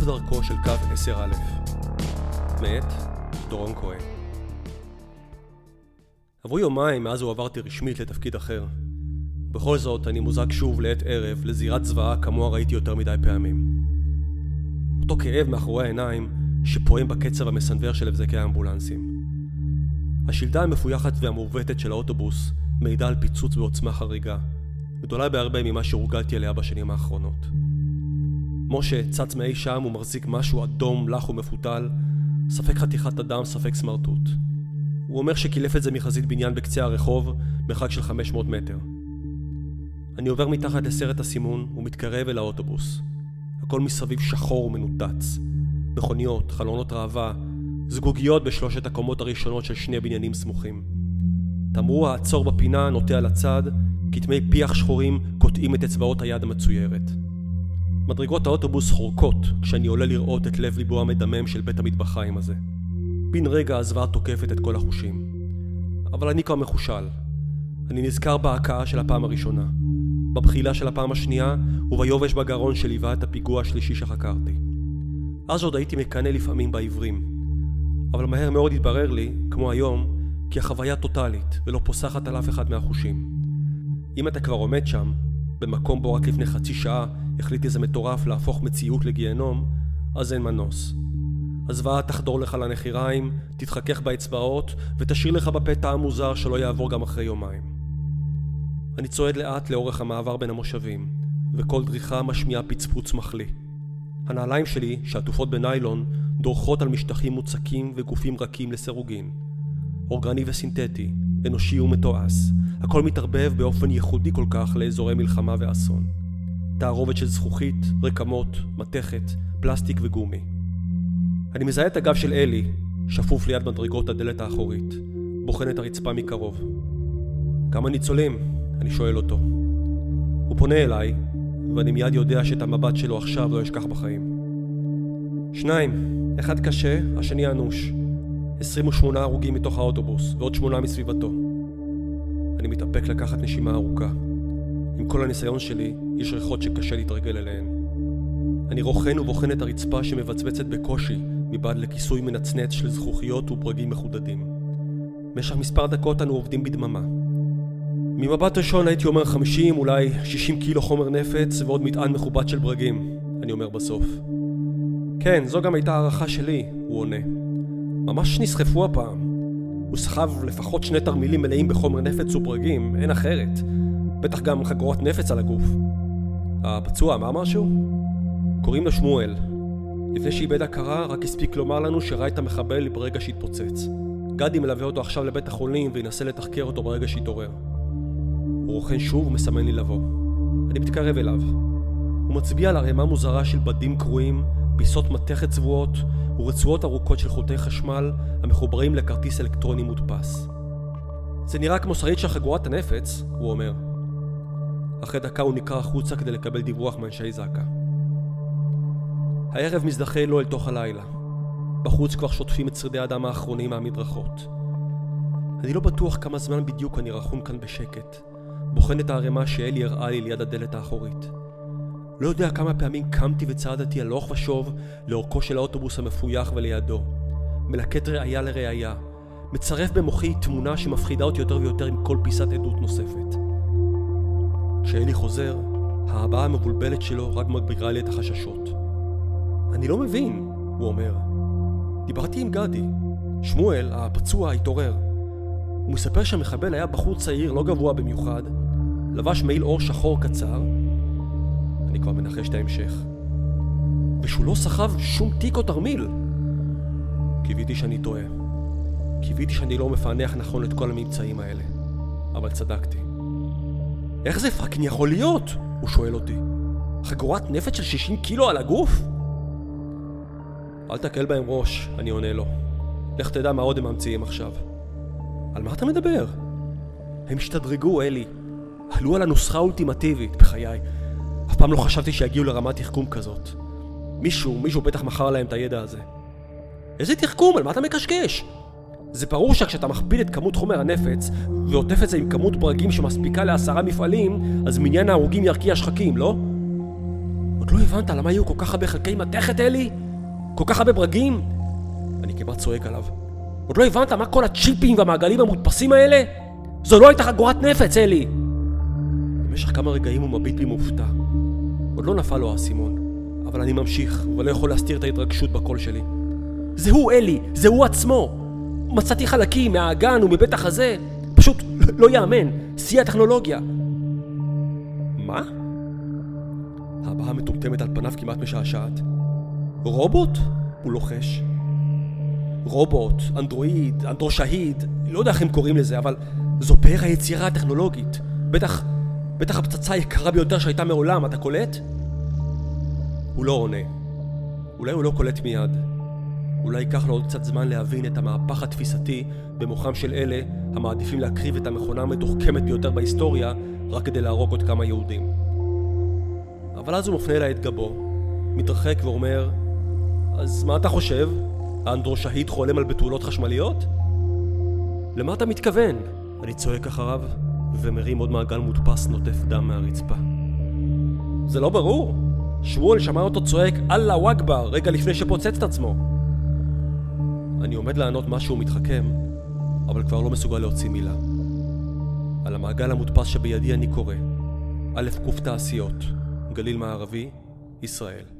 סוף דרכו של קו 10א. מאת דורון כהן. עברו יומיים מאז הועברתי רשמית לתפקיד אחר. בכל זאת, אני מוזג שוב לעת ערב לזירת זוועה כמוה ראיתי יותר מדי פעמים. אותו כאב מאחורי העיניים שפועם בקצב המסנוור של הבזקי האמבולנסים. השלדה המפויחת והמעוותת של האוטובוס מעידה על פיצוץ בעוצמה חריגה, גדולה בהרבה ממה שהורגלתי אליה בשנים האחרונות. משה צץ מאי שם ומחזיק משהו אדום, לח ומפותל, ספק חתיכת אדם, ספק סמרטוט. הוא אומר שקילף את זה מחזית בניין בקצה הרחוב, מרחק של 500 מטר. אני עובר מתחת לסרט הסימון ומתקרב אל האוטובוס. הכל מסביב שחור ומנותץ. מכוניות, חלונות ראווה, זגוגיות בשלושת הקומות הראשונות של שני בניינים סמוכים. תמרור העצור בפינה נוטה לצד, כתמי פיח שחורים קוטעים את אצבעות היד המצוירת. מדרגות האוטובוס חורקות כשאני עולה לראות את לב ליבו המדמם של בית המטבחיים הזה. בן רגע הזוועה תוקפת את כל החושים. אבל אני כבר מחושל. אני נזכר בהכאה של הפעם הראשונה, בבחילה של הפעם השנייה וביובש בגרון שליווה את הפיגוע השלישי שחקרתי. אז עוד הייתי מקנא לפעמים בעיוורים. אבל מהר מאוד התברר לי, כמו היום, כי החוויה טוטאלית ולא פוסחת על אף אחד מהחושים. אם אתה כבר עומד שם, במקום בו רק לפני חצי שעה החליט איזה מטורף להפוך מציאות לגיהנום, אז אין מנוס. הזוועה תחדור לך לנחיריים, תתחכך באצבעות, ותשאיר לך בפה טעם מוזר שלא יעבור גם אחרי יומיים. אני צועד לאט לאורך המעבר בין המושבים, וכל דריכה משמיעה פצפוץ מחליא. הנעליים שלי, שעטופות בניילון, דורכות על משטחים מוצקים וגופים רכים לסירוגין. אורגני וסינתטי, אנושי ומתועש, הכל מתערבב באופן ייחודי כל כך לאזורי מלחמה ואסון. תערובת של זכוכית, רקמות, מתכת, פלסטיק וגומי. אני מזהה את הגב של אלי, שפוף ליד מדרגות הדלת האחורית, בוחן את הרצפה מקרוב. כמה ניצולים? אני שואל אותו. הוא פונה אליי, ואני מיד יודע שאת המבט שלו עכשיו לא אשכח בחיים. שניים, אחד קשה, השני אנוש. 28 הרוגים מתוך האוטובוס, ועוד שמונה מסביבתו. אני מתאפק לקחת נשימה ארוכה. עם כל הניסיון שלי, יש ריחות שקשה להתרגל אליהן. אני רוכן ובוחן את הרצפה שמבצבצת בקושי מבעד לכיסוי מנצנץ של זכוכיות וברגים מחודדים. במשך מספר דקות אנו עובדים בדממה. ממבט ראשון הייתי אומר 50, אולי 60 קילו חומר נפץ ועוד מטען מכובד של ברגים, אני אומר בסוף. כן, זו גם הייתה הערכה שלי, הוא עונה. ממש נסחפו הפעם. הוא סחב לפחות שני תרמילים מלאים בחומר נפץ וברגים, אין אחרת. בטח גם חגורת נפץ על הגוף. הפצוע אמר משהו? קוראים לו שמואל. לפני שאיבד הכרה, רק הספיק לומר לנו שראה את המחבל ברגע שהתפוצץ. גדי מלווה אותו עכשיו לבית החולים וינסה לתחקר אותו ברגע שהתעורר. הוא רוכן שוב ומסמן לי לבוא. אני מתקרב אליו. הוא מצביע על ערימה מוזרה של בדים קרועים, פיסות מתכת צבועות ורצועות ארוכות של חוטי חשמל המחוברים לכרטיס אלקטרוני מודפס. זה נראה כמו שריד של חגורת הנפץ, הוא אומר. אחרי דקה הוא נקרא החוצה כדי לקבל דיווח מאנשי זק"א. הערב מזדחה לו אל תוך הלילה. בחוץ כבר שוטפים את שרידי האדם האחרונים מהמדרכות. אני לא בטוח כמה זמן בדיוק אני רחום כאן בשקט, בוחן את הערימה שאלי הראה לי ליד הדלת האחורית. לא יודע כמה פעמים קמתי וצעדתי הלוך ושוב לאורכו של האוטובוס המפויח ולידו. מלקט ראייה לראייה. מצרף במוחי תמונה שמפחידה אותי יותר ויותר עם כל פיסת עדות נוספת. כשאלי חוזר, ההבעה המבולבלת שלו רק מגבירה לי את החששות. אני לא מבין, הוא אומר. דיברתי עם גדי. שמואל, הפצוע, התעורר. הוא מספר שהמחבל היה בחור צעיר לא גבוה במיוחד, לבש מעיל אור שחור קצר, אני כבר מנחש את ההמשך. ושהוא לא סחב שום תיק או תרמיל. קיוויתי שאני טועה. קיוויתי שאני לא מפענח נכון את כל הממצאים האלה. אבל צדקתי. איך זה fucking יכול להיות? הוא שואל אותי. חגורת נפץ של 60 קילו על הגוף? אל תקל בהם ראש, אני עונה לו. לך תדע מה עוד הם ממציאים עכשיו. על מה אתה מדבר? הם השתדרגו, אלי. עלו על הנוסחה האולטימטיבית, בחיי. אף פעם לא חשבתי שיגיעו לרמת תחכום כזאת. מישהו, מישהו בטח מכר להם את הידע הזה. איזה תחכום? על מה אתה מקשקש? זה ברור שכשאתה מכפיל את כמות חומר הנפץ ועוטף את זה עם כמות ברגים שמספיקה לעשרה מפעלים, אז מניין ההרוגים ירקיע שחקים, לא? עוד לא הבנת למה היו כל כך הרבה חלקי מתכת, אלי? כל כך הרבה ברגים? אני כמעט צועק עליו. עוד לא הבנת מה כל הצ'יפים והמעגלים המודפסים האלה? זו לא הייתה חגורת נפץ, אלי! במשך כמה רגעים הוא מביט בי מופתע. עוד לא נפל לו האסימון, אבל אני ממשיך, ולא יכול להסתיר את ההתרגשות בקול שלי. זה הוא, אלי! זה הוא עצמו! מצאתי חלקים מהאגן ומבית החזה. פשוט לא יאמן. שיא הטכנולוגיה. מה? הבעה מטומטמת על פניו כמעט משעשעת. רובוט? הוא לוחש. רובוט, אנדרואיד, אנדרו-שהיד, לא יודע איך הם קוראים לזה, אבל זו פאר היצירה הטכנולוגית. בטח, בטח הפצצה היקרה ביותר שהייתה מעולם, אתה קולט? הוא לא עונה. אולי הוא לא קולט מיד. אולי ייקח לו עוד קצת זמן להבין את המהפך התפיסתי במוחם של אלה המעדיפים להקריב את המכונה המתוחכמת ביותר בהיסטוריה רק כדי להרוג עוד כמה יהודים. אבל אז הוא מפנה אליי את גבו, מתרחק ואומר, אז מה אתה חושב? האנדרו שהיד חולם על בתולות חשמליות? למה אתה מתכוון? אני צועק אחריו, ומרים עוד מעגל מודפס נוטף דם מהרצפה. זה לא ברור? שמואל שמע אותו צועק אללה וואגבר רגע לפני שפוצץ את עצמו. אני עומד לענות משהו מתחכם, אבל כבר לא מסוגל להוציא מילה. על המעגל המודפס שבידי אני קורא, א' ק' תעשיות, גליל מערבי, ישראל.